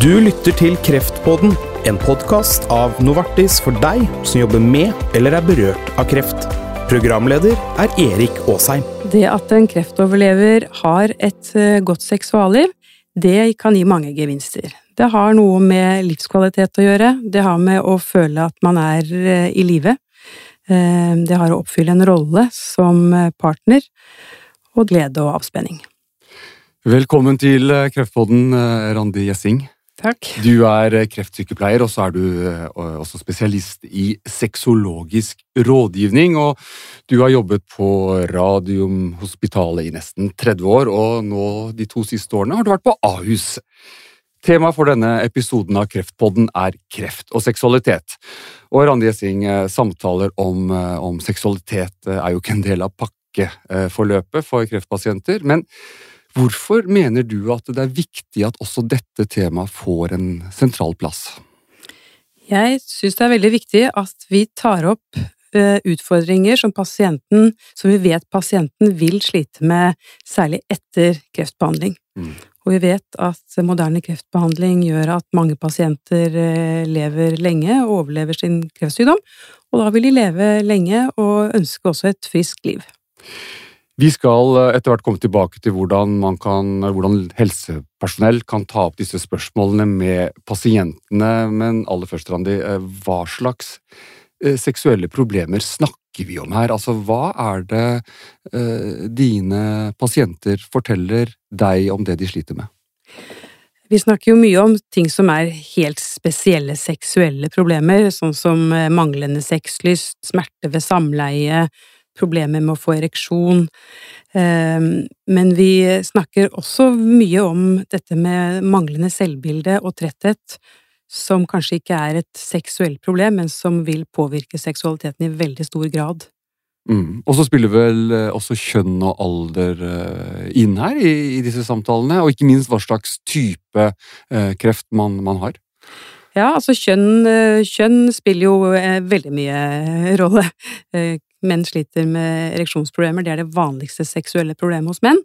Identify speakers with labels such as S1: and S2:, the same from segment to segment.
S1: Du lytter til Kreftpodden, en podkast av Novartis for deg som jobber med eller er berørt av kreft. Programleder er Erik Aasheim.
S2: Det at en kreftoverlever har et eh, godt seksualliv, det kan gi mange gevinster. Det har noe med livskvalitet å gjøre, det har med å føle at man er eh, i live. Eh, det har å oppfylle en rolle som partner, og glede og avspenning.
S3: Velkommen til Kreftpodden, Randi Gjessing.
S2: Takk.
S3: Du er kreftsykepleier, og så er du også spesialist i sexologisk rådgivning. Og du har jobbet på Radiumhospitalet i nesten 30 år, og nå de to siste årene har du vært på Ahus. Temaet for denne episoden av Kreftpodden er kreft og seksualitet. Og Randi Gjessing, samtaler om, om seksualitet er jo ikke en del av pakkeforløpet for kreftpasienter. men Hvorfor mener du at det er viktig at også dette temaet får en sentral plass?
S2: Jeg syns det er veldig viktig at vi tar opp eh, utfordringer som pasienten, som vi vet pasienten vil slite med, særlig etter kreftbehandling. Mm. Og vi vet at moderne kreftbehandling gjør at mange pasienter eh, lever lenge og overlever sin kreftsykdom, og da vil de leve lenge og ønske også et friskt liv.
S3: Vi skal eh, etter hvert komme tilbake til hvordan, kan, hvordan, helsepersonell kan ta opp disse spørsmålene med pasientene, men aller først, Randi, eh, hva slags eh, seksuelle problemer snakker vi om her? Altså, hva er det eh, dine pasienter forteller deg om det de sliter med?
S2: Vi snakker jo mye om ting som er helt spesielle seksuelle problemer, sånn som manglende sexlyst, smerte ved samleie, problemer med å få ereksjon. Ehm, men vi snakker også mye om dette med manglende selvbilde og tretthet, som kanskje ikke er et seksuelt problem, men som vil påvirke seksualiteten i veldig stor grad.
S3: Mm. Og så spiller vel eh, også kjønn og alder eh, inn her i, i disse samtalene, og ikke minst hva slags type eh, kreft man, man har.
S2: Ja, altså kjønn, kjønn spiller jo veldig mye rolle menn sliter med ereksjonsproblemer, det er det vanligste seksuelle problemet hos menn.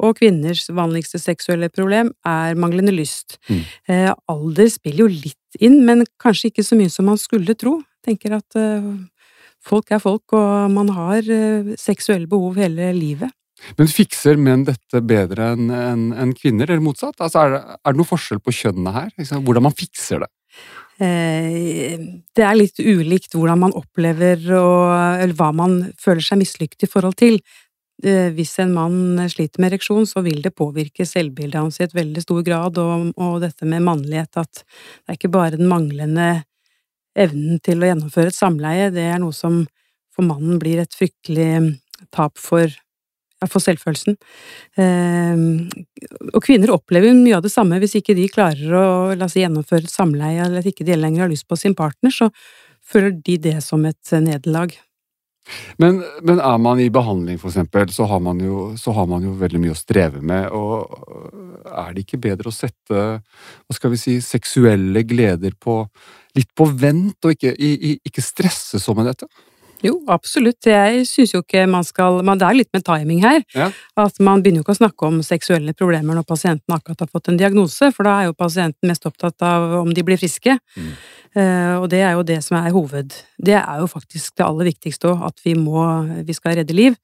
S2: Og kvinners vanligste seksuelle problem er manglende lyst. Mm. Eh, alder spiller jo litt inn, men kanskje ikke så mye som man skulle tro. Tenker at eh, folk er folk, og man har eh, seksuelle behov hele livet.
S3: Men fikser menn dette bedre enn en, en kvinner, eller motsatt? Altså, er, det, er det noe forskjell på kjønnene her? Hvordan man fikser det?
S2: Eh, det er litt ulikt hvordan man opplever og eller hva man føler seg mislykket i forhold til. Eh, hvis en mann sliter med ereksjon, så vil det påvirke selvbildet hans i et veldig stor grad, og, og dette med mannlighet, at det er ikke bare den manglende evnen til å gjennomføre et samleie, det er noe som for mannen blir et fryktelig tap for for selvfølelsen. Ehm, og kvinner opplever mye av det samme hvis ikke de klarer å oss gjennomføre et samleie, eller at ikke de lenger har lyst på sin partner, så føler de det som et nederlag.
S3: Men, men, er man i behandling, for eksempel, så har, jo, så har man jo veldig mye å streve med. Og er det ikke bedre å sette hva skal vi si, seksuelle gleder på, litt på vent, og ikke, ikke stresse så med dette?
S2: Jo, absolutt. Jeg syns jo ikke man skal man, Det er litt med timing her. Ja. At man begynner jo ikke å snakke om seksuelle problemer når pasienten akkurat har fått en diagnose, for da er jo pasienten mest opptatt av om de blir friske. Mm. Uh, og det er jo det som er hoved... Det er jo faktisk det aller viktigste òg, at vi må Vi skal redde liv.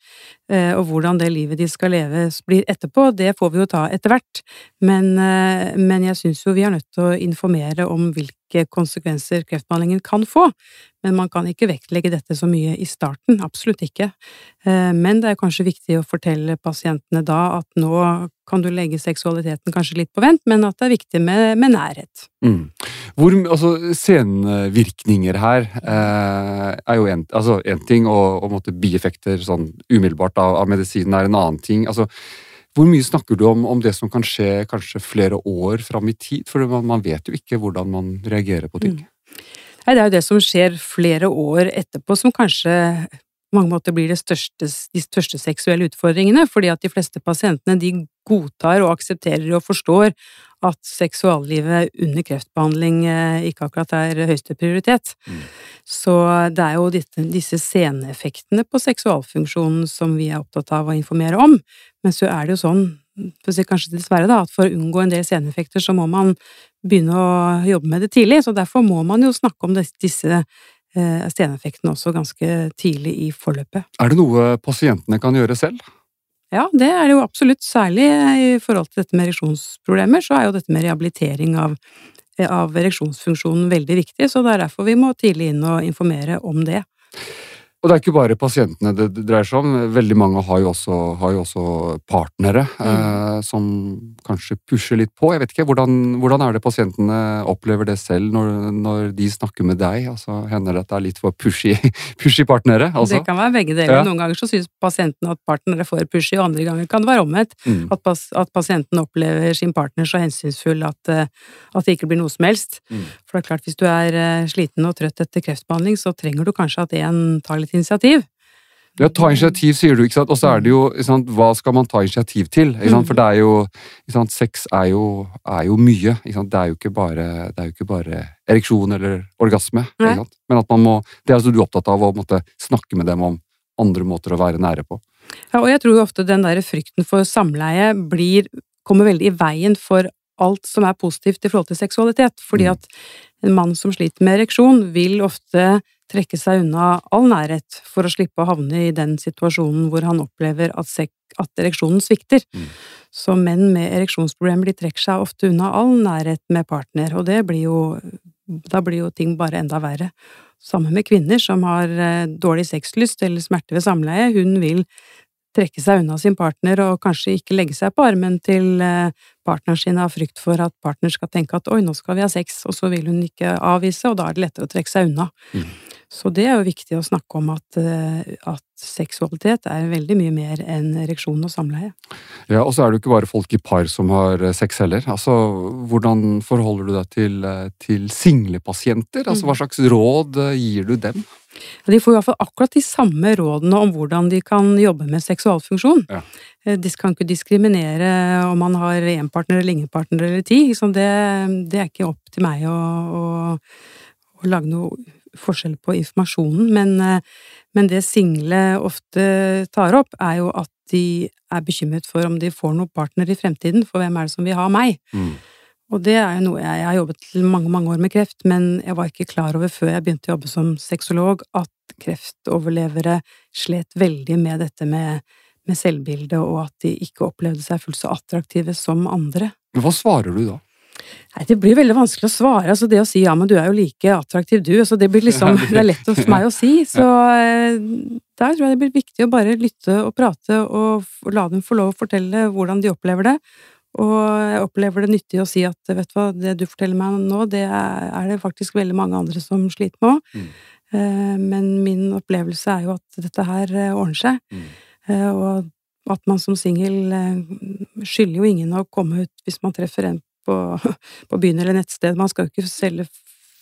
S2: Uh, og hvordan det livet de skal leve blir etterpå, det får vi jo ta etter hvert. Men, uh, men jeg syns jo vi er nødt til å informere om hvilke konsekvenser kreftbehandlingen kan få. Men man kan ikke vektlegge dette så mye i starten, absolutt ikke. Men det er kanskje viktig å fortelle pasientene da at nå kan du legge seksualiteten kanskje litt på vent, men at det er viktig med, med nærhet. Mm.
S3: Hvor, altså, senvirkninger her eh, er jo en, altså, ting, og, og måtte, bieffekter sånn umiddelbart av, av medisinen er en annen ting. Altså, hvor mye snakker du om, om, det som kan skje kanskje flere år fram i tid? For man, man, vet jo ikke hvordan man reagerer på ting. Mm.
S2: Nei, det er jo det som skjer flere år etterpå, som kanskje mange måter blir største, de største seksuelle utfordringene, fordi at de fleste pasientene de godtar og aksepterer og forstår at seksuallivet under kreftbehandling eh, ikke akkurat er høyeste prioritet. Mm. Så det er jo disse seneffektene på seksualfunksjonen som vi er opptatt av å informere om. Men så er det jo sånn, for å si kanskje dessverre, da, at for å unngå en del seneffekter så må man begynne å jobbe med det tidlig. Så derfor må man jo snakke om disse eh, seneffektene også ganske tidlig i forløpet.
S3: Er det noe pasientene kan gjøre selv?
S2: Ja, det er det jo absolutt. Særlig i forhold til dette med ereksjonsproblemer, så er jo dette med rehabilitering av, av ereksjonsfunksjonen veldig viktig. Så det er derfor vi må tidlig inn og informere om det.
S3: Og det er ikke bare pasientene det dreier seg om. Veldig mange har jo også, har jo også partnere mm. eh, som kanskje pusher litt på. Jeg vet ikke, Hvordan, hvordan er det pasientene opplever det selv når, når, de snakker med deg? Altså, Hender det at det er litt for pushy, pushy partnere? Altså?
S2: Det kan være begge deler. Ja. Noen ganger så syns pasienten at partnere er for pushy, og andre ganger kan det være omvendt. Mm. At, pas, at, pasienten opplever sin partner så hensynsfull at, eh, at, det ikke blir noe som helst. Mm. For det er klart, hvis du er eh, sliten og trøtt etter kreftbehandling, så trenger du kanskje at en tar litt initiativ.
S3: Ja, ta initiativ, sier du, ikke sant. Og så er det jo sant, Hva skal man ta initiativ til? For det er jo ikke sant, Sex er jo, er jo mye. Ikke sant? Det er jo ikke bare, det er jo ikke bare ereksjon eller orgasme. Ikke sant? Men at man må Det er altså du er opptatt av å måtte snakke med dem om andre måter å være nære på.
S2: Ja, og jeg tror ofte den der frykten for samleie blir kommer veldig i veien for alt som er positivt i forhold til seksualitet. Fordi mm. at en mann som sliter med ereksjon, vil ofte trekke seg unna all nærhet for å slippe å havne i den situasjonen hvor han opplever at, at ereksjonen svikter. Mm. Så menn med ereksjonsproblemer de trekker seg ofte unna all nærhet med partner, og det blir jo da blir jo ting bare enda verre. Sammen med kvinner som har eh, dårlig sexlyst eller smerte ved samleie. Hun vil trekke seg unna sin partner og kanskje ikke legge seg på armen til eh, partneren sin av frykt for at partner skal tenke at oi, nå skal vi ha sex, og så vil hun ikke avvise, og da er det lettere å trekke seg unna. Mm. Så det er jo viktig å snakke om at, eh, at, seksualitet er veldig mye mer enn ereksjon og samleie.
S3: Ja, og så er det jo ikke bare folk i par som har eh, sex heller. Altså, hvordan forholder du deg til, til single pasienter? Altså, hva mm. slags råd gir du dem?
S2: De får i hvert fall akkurat de samme rådene om hvordan de kan jobbe med seksualfunksjon. Ja. De kan ikke diskriminere om man har én partner eller ingen partner eller ti. Det, det, er ikke opp til meg å, å, å lage noe forskjell på informasjonen, men, eh, men, det single ofte tar opp, er jo at de er bekymret for om de får noen partner i fremtiden, for hvem er det som vil ha meg? Mm. Og det er jo noe jeg, jeg har jobbet til mange, mange år med kreft, men jeg var ikke klar over før jeg begynte å jobbe som sexolog, at kreftoverlevere slet veldig med dette med, med selvbildet, og at de ikke opplevde seg fullt så attraktive som andre.
S3: Hva svarer du da?
S2: Nei, Det blir veldig vanskelig å svare. altså Det å si ja, men du er jo like attraktiv du, altså det blir liksom, det er lett for meg å si. Så eh, der tror jeg det blir viktig å bare lytte og prate og la dem få lov å fortelle hvordan de opplever det. Og jeg opplever det nyttig å si at vet du hva, det du forteller meg nå, det er det faktisk veldig mange andre som sliter med òg. Mm. Eh, men min opplevelse er jo at dette her eh, ordner seg. Mm. Og at man som singel skylder jo ingen å komme ut hvis man treffer en på, på byen eller nettsted. Man skal jo ikke selge,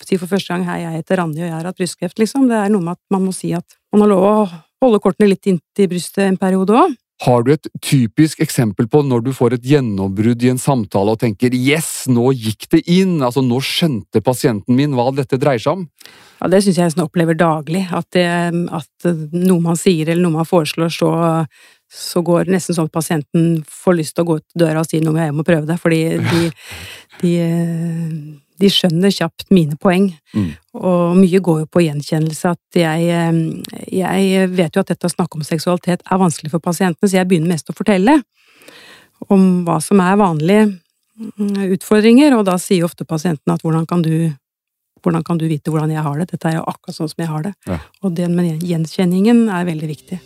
S2: si for første gang 'hei, jeg heter Randi og jeg har hatt brystkreft', liksom. Det er noe med at man må si at man har lov å holde kortene litt inntil brystet en periode òg.
S3: Har du et typisk eksempel på når du får et gjennombrudd i en samtale og tenker 'yes, nå gikk det inn', altså nå skjønte pasienten min hva dette dreier seg om?
S2: Ja, Det syns jeg jeg opplever daglig. At, det, at, noe man sier eller noe man foreslår, så, så går det nesten sånn at pasienten får lyst til å gå ut døra og si 'nå må jeg må prøve det, fordi de, de, de skjønner kjapt mine poeng. Mm. Og mye går jo på gjenkjennelse. At jeg, jeg vet jo at dette å snakke om seksualitet er vanskelig for pasientene, så jeg begynner mest å fortelle om hva som er vanlige mm, utfordringer, og da sier ofte pasientene at hvordan kan du hvordan kan du vite hvordan jeg har det? Dette er jo akkurat sånn som jeg har det. Ja. Og den med gjenkjenningen er veldig viktig.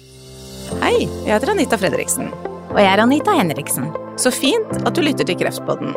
S4: Hei, jeg heter Anita Fredriksen.
S5: Og jeg er Anita Henriksen.
S4: Så fint at du lytter til Kreftpodden.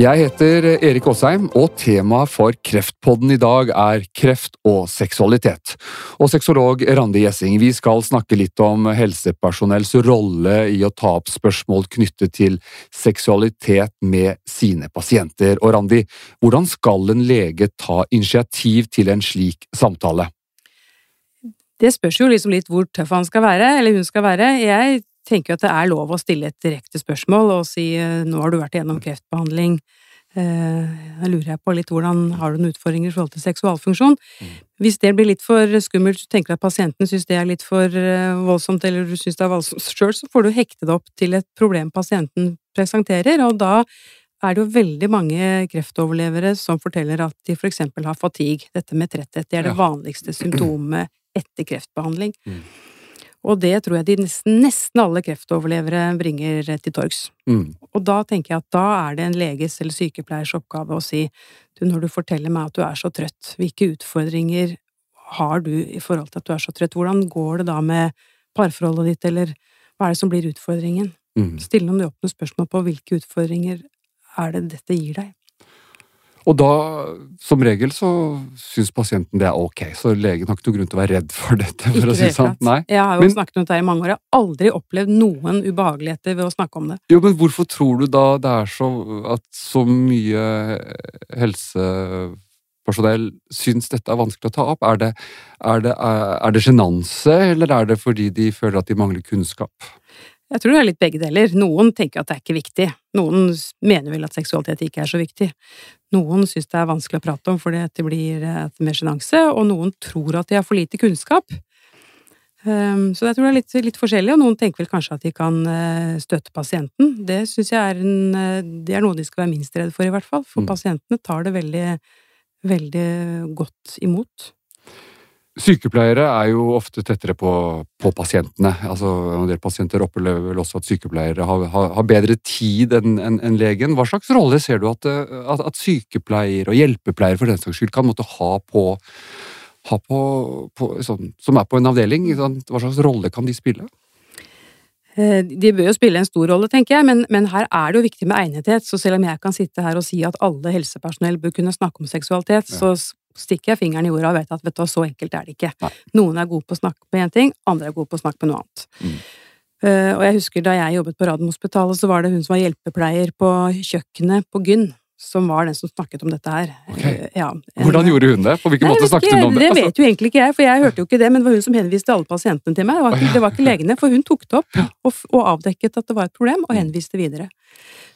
S3: Jeg heter Erik Aasheim, og temaet for Kreftpodden i dag er kreft og seksualitet. Og sexolog Randi Gjessing, vi skal snakke litt om helsepersonells rolle i å ta opp spørsmål knyttet til seksualitet med sine pasienter. Og Randi, hvordan skal en lege ta initiativ til en slik samtale?
S2: Det spørs jo liksom litt hvor tøff han skal være, eller hun skal være. Jeg tenker at det er lov å stille et direkte spørsmål og si eh, nå har du vært igjennom kreftbehandling, eh, da lurer jeg på litt hvordan har du noen utfordringer i forhold til seksualfunksjon. Mm. Hvis det blir litt for skummelt, så tenker du at pasienten syns det er litt for eh, voldsomt, eller du syns det er voldsomt sjøl, så får du hekte det opp til et problem pasienten presenterer, og da er det jo veldig mange kreftoverlevere som forteller at de for eksempel har fatigue, dette med tretthet. Det er det vanligste symptomet etter kreftbehandling. Og det tror jeg de nesten, nesten alle kreftoverlevere bringer til torgs. Mm. Og da tenker jeg at da er det en leges eller sykepleiers oppgave å si du, når du forteller meg at du er så trøtt, hvilke utfordringer har du i forhold til at du er så trøtt? Hvordan går det da med parforholdet ditt, eller hva er det som blir utfordringen? Mm. Stille noen åpne spørsmål på hvilke utfordringer er det dette gir deg?
S3: Og da, som regel, så syns pasienten det er ok, så legen har ikke noen grunn til å være redd for dette. for
S2: ikke
S3: å si sånn. Nei.
S2: Jeg har jo men, snakket om dette i mange år, jeg har aldri opplevd noen ubehageligheter ved å snakke om det.
S3: Jo, men hvorfor tror du da det er så at så mye helsepersonell syns dette er vanskelig å ta opp? Er det, er det, er det sjenanse, eller er det fordi de føler at de mangler kunnskap?
S2: Jeg tror det er litt begge deler. Noen tenker at det er ikke viktig. Noen mener vel at seksualitet ikke er så viktig. Noen syns det er vanskelig å prate om fordi det blir et mer sjenanse, og noen tror at de har for lite kunnskap. Ehm, så jeg tror det er litt, litt, forskjellig, og noen tenker vel kanskje at de kan eh, støtte pasienten. Det syns jeg er, en, eh, det er noe de skal være minst redd for, i hvert fall. For mm. pasientene tar det veldig, veldig godt imot.
S3: Sykepleiere er jo ofte tettere på, på pasientene. Altså, en del pasienter opplever vel også at sykepleiere har, har, har bedre tid enn en, en legen. Hva slags rolle ser du at, at, at sykepleier og hjelpepleier for den saks skyld kan måtte ha på, ha på, på sånn, som er på en avdeling? Sånn, hva slags rolle kan de spille?
S2: Eh, de bør jo spille en stor rolle, tenker jeg, men, men, her er det jo viktig med egnethet. Så selv om jeg kan sitte her og si at alle helsepersonell bør kunne snakke om seksualitet, ja. så stikker jeg fingeren i jorda og vet at vet du, så enkelt er det ikke. Nei. Noen er gode på å snakke på én ting, andre er gode på å snakke på noe annet. Mm. Uh, og jeg husker da jeg jobbet på Radiumhospitalet, så var det hun som var hjelpepleier på kjøkkenet på Gyn, som var den som snakket om dette her.
S3: Okay. Uh, ja, Hvordan gjorde hun det? På hvilken måte snakket hun om
S2: det? Det vet altså- jo egentlig ikke jeg, for jeg hørte jo ikke det, men det var hun som henviste alle pasientene til meg. Det var ikke, det var ikke legene, for hun tok det opp og, og, avdekket at det var et problem, og mm. henviste videre.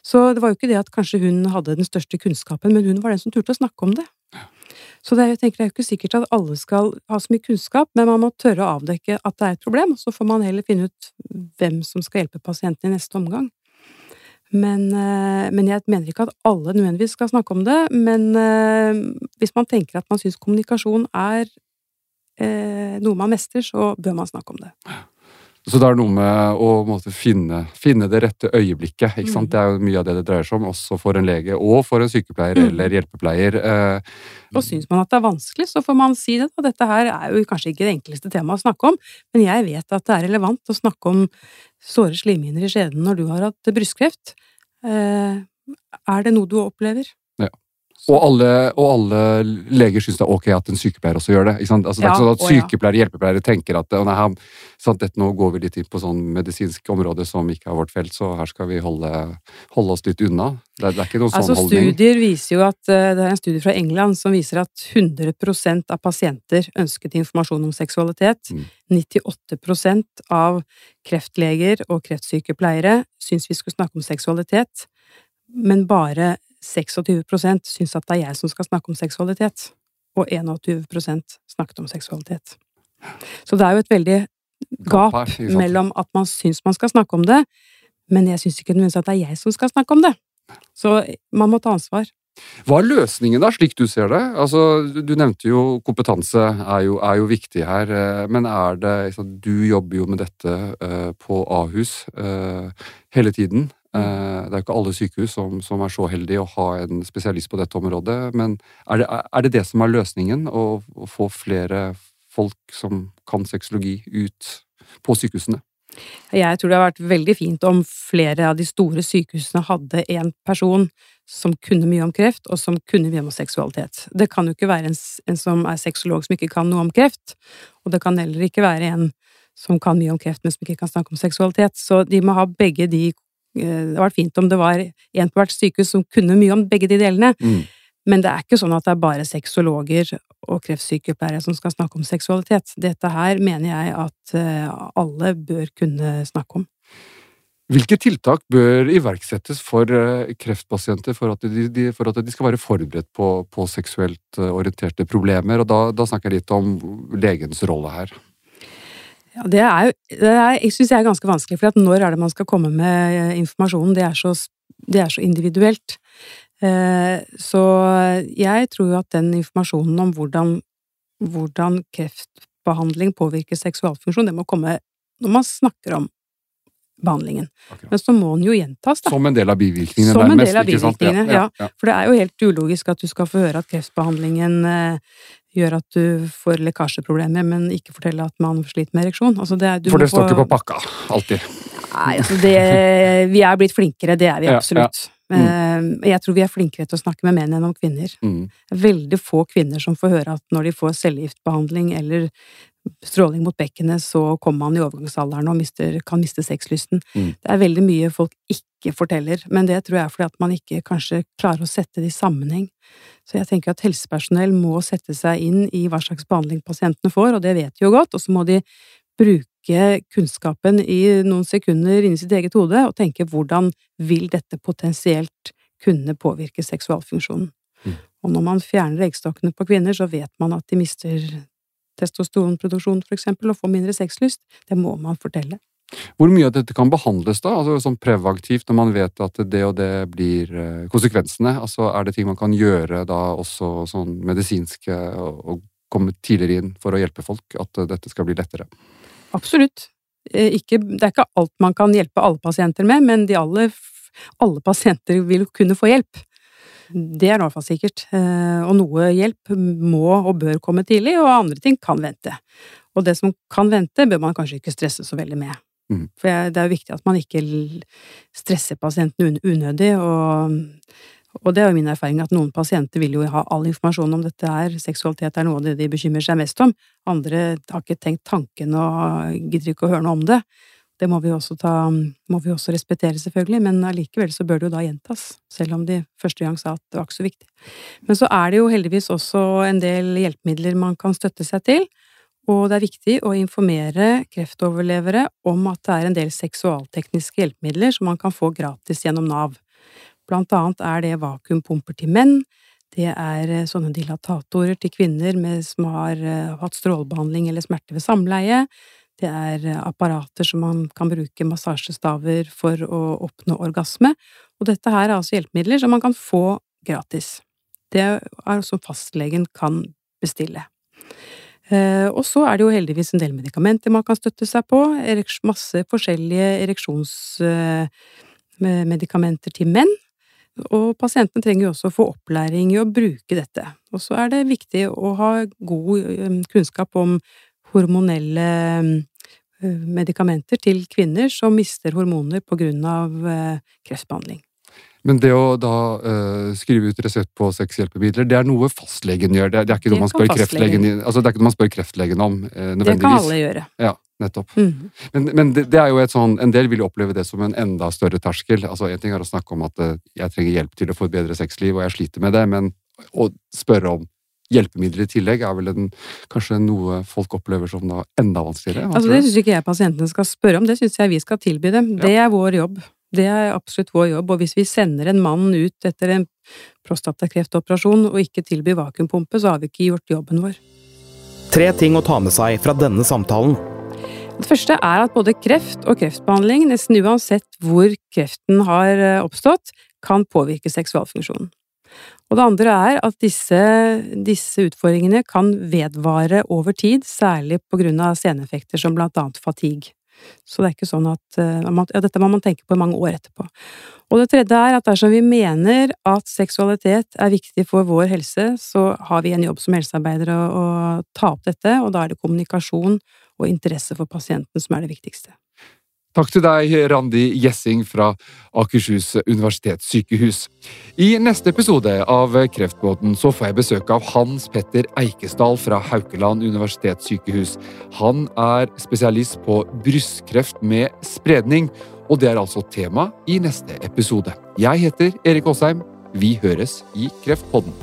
S2: Så det var jo ikke det at kanskje hun hadde den største kunnskapen, men hun var den som turte å snakke om det. Så det, jeg tenker, det er jo ikke sikkert at alle skal ha så mye kunnskap, men man må tørre å avdekke at det er et problem, og så får man heller finne ut hvem som skal hjelpe pasienten i neste omgang. Men, eh, men, jeg mener ikke at alle nødvendigvis skal snakke om det, men eh, hvis man tenker at man syns kommunikasjon er eh, noe man mestrer, så bør man snakke om det.
S3: Så det er noe med å måte, finne, finne, det rette øyeblikket. ikke? Mm. Det er jo mye av det det dreier seg om, også for en lege og for en sykepleier mm. eller hjelpepleier. Eh,
S2: og syns man at det er vanskelig, så får man si det. Og dette her er jo kanskje ikke det enkleste temaet å snakke om, men jeg vet at det er relevant å snakke om såre slimhinner i skjeden når du har hatt brystkreft. Eh, er det noe du opplever?
S3: Og alle, og alle, leger syns det er ok at en sykepleier også gjør det. Altså, det er ikke sånn at Sykepleiere og hjelpepleiere tenker at nei, sant, dette, nå går vi litt inn på sånn medisinsk område som ikke er vårt felt, så her skal vi holde, holde oss litt unna. Det, det er ikke noen sånn
S2: altså,
S3: holdning.
S2: Studier viser jo at eh, Det er en studie fra England som viser at 100% av pasienter ønsket informasjon om seksualitet. Mm. 98% av kreftleger og kreftsykepleiere syns vi skulle snakke om seksualitet, men bare 26% syns at det er jeg som skal snakke om seksualitet, og 21% snakket om seksualitet. Så det er jo et veldig gap mellom at man syns man skal snakke om det, men jeg syns ikke nødvendigvis at det er jeg som skal snakke om det. Så man må ta ansvar.
S3: Hva er løsningen da, slik du ser det? Altså, du nevnte jo kompetanse er jo, er jo viktig her, eh, men er det Du jobber jo med dette eh, på Ahus eh, hele tiden. Eh, det er jo ikke alle sykehus som, som, er så heldige å ha en spesialist på dette området. Men er det er det, det, som er løsningen? Å, å, få flere folk som kan sexologi, ut på sykehusene?
S2: Jeg tror det har vært veldig fint om flere av de store sykehusene hadde en person som kunne mye om kreft, og som kunne mye om seksualitet. Det kan jo ikke være en, en som er sexolog som ikke kan noe om kreft, og det kan heller ikke være en som kan mye om kreft, men som ikke kan snakke om seksualitet. Så de må ha begge de det hadde vært fint om det var en på hvert sykehus som kunne mye om begge de delene. Mm. Men det er ikke sånn at det er bare sexologer og kreftsykepleiere som skal snakke om seksualitet. Dette her mener jeg at eh, alle bør kunne snakke om.
S3: Hvilke tiltak bør iverksettes for eh, kreftpasienter for at de, for at de skal være forberedt på, på, seksuelt eh, orienterte problemer? Og da, da, snakker jeg litt om legens rolle her.
S2: Ja, det er det er, Jeg syns jeg er ganske vanskelig, for når er det man skal komme med informasjonen? Det er så, det er så individuelt. Eh, så jeg tror jo at den informasjonen om hvordan, hvordan kreftbehandling påvirker seksualfunksjon, det må komme når man snakker om behandlingen. Akkurat. Men så må den jo gjentas, da.
S3: Som en del av bivirkningene,
S2: Som en del av bivirkningene, ja, ja, ja. For det er jo helt ulogisk at du skal få høre at kreftbehandlingen eh, gjør at du får lekkasjeproblemer, men ikke fortelle at man sliter med ereksjon. Altså det,
S3: For det står få... ikke på pakka, alltid.
S2: Nei, altså det Vi er blitt flinkere, det er vi absolutt. Mm. Eh, jeg tror vi er flinkere til å snakke med menn enn om kvinner. Mm. Veldig få kvinner som får høre at når de får cellegiftbehandling eller stråling mot bekkenet, så kommer man i overgangsalderen og mister, kan miste sexlysten. Mm. Det er veldig mye folk ikke forteller, men det tror jeg er fordi at man ikke kanskje klarer å sette det i sammenheng. Så jeg tenker at helsepersonell må sette seg inn i hva slags behandling pasientene får, og det vet de jo godt, og så må de bruke kunnskapen i noen sekunder inni sitt eget hode og tenke hvordan vil dette potensielt kunne påvirke seksualfunksjonen. Mm. Og når man fjerner eggstokkene på kvinner, så vet man at de mister testosteronproduksjon, eksempel, og får mindre sexlyst. Det må man fortelle.
S3: Hvor mye av dette kan behandles, da? Altså sånn prevaktivt, når man vet at det og det blir eh, konsekvensene? Altså Er det ting man kan gjøre da også sånn medisinske, og komme tidligere inn for å hjelpe folk? At dette skal bli lettere?
S2: Absolutt. Eh, ikke, det er ikke alt man kan hjelpe alle pasienter med, men de aller, alle pasienter vil kunne få hjelp. Det er i hvert fall sikkert. Eh, og noe hjelp må og bør komme tidlig, og andre ting kan vente. Og det som kan vente, bør man kanskje ikke stresse så veldig med. Mm. For det er jo viktig at man ikke stresser pasienten unødig, og og det er jo min erfaring at noen pasienter vil jo ha all informasjon om dette her, seksualitet er noe av det de bekymrer seg mest om. Andre har ikke tenkt tanken og gidder ikke å høre noe om det. Det må vi også, ta, må vi også respektere, selvfølgelig, men allikevel så bør det jo da gjentas, selv om de første gang sa at det var ikke så viktig. Men så er det jo heldigvis også en del hjelpemidler man kan støtte seg til, og det er viktig å informere kreftoverlevere om at det er en del seksualtekniske hjelpemidler som man kan få gratis gjennom Nav. Blant annet er det vakuumpumper til menn, det er eh, sånne dilatatorer til kvinner med, som har uh, hatt strålebehandling eller smerte ved samleie, det er uh, apparater som man kan bruke massasjestaver for å oppnå orgasme, og dette her er altså hjelpemidler som man kan få gratis. Det er også fastlegen kan bestille. Uh, og så er det jo heldigvis en del medikamenter man kan støtte seg på, masse forskjellige ereksjonsmedikamenter til menn, og pasientene trenger jo også å få opplæring i å bruke dette. Og så er det viktig å ha god kunnskap om hormonelle um, medikamenter til kvinner som mister hormoner av uh, kreftbehandling.
S3: Men det å da uh, skrive ut resept på sexhjelpemidler, det er noe fastlegen gjør? Det er, det er ikke noe man spør kreftlegen, altså det er ikke noe man spør kreftlegen om, uh, nødvendigvis?
S2: Det kan alle gjøre.
S3: Ja, nettopp. Mm. Men, men det, det, er jo et sånn, en del vil jo oppleve det som en enda større terskel. Altså En ting er å snakke om at uh, jeg trenger hjelp til å få et bedre sexliv, og jeg sliter med det, men å spørre om hjelpemidler i tillegg er vel en, kanskje noe folk opplever som da enda vanskeligere?
S2: Altså Det syns ikke jeg pasientene skal spørre om, det syns jeg vi skal tilby dem. Det er vår jobb. Det er absolutt vår jobb, og hvis vi sender en mann ut etter en prostatakreftoperasjon og ikke tilbyr vakuumpumpe, så har vi ikke gjort jobben vår.
S1: Tre ting å ta med seg fra denne samtalen.
S2: Det første er at både kreft og kreftbehandling, nesten uansett hvor kreften har eh, oppstått, kan påvirke seksualfunksjonen. Og det andre er at disse, disse utfordringene kan vedvare over tid, særlig på grunn av seneffekter som blant annet fatigue. Så det er ikke sånn at eh, Ja, dette må man tenke på mange år etterpå. Og det tredje er at dersom vi mener at seksualitet er viktig for vår helse, så har vi en jobb som helsearbeidere å, å ta opp dette, og da er det kommunikasjon og interesse for pasienten som er det viktigste.
S3: Takk til deg, Randi Gjessing fra Akershus universitetssykehus. I neste episode av Kreftbåten så får jeg besøk av Hans Petter Eikesdal fra Haukeland universitetssykehus. Han er spesialist på brystkreft med spredning, og det er altså tema i neste episode. Jeg heter Erik Aasheim. Vi høres i Kreftpodden.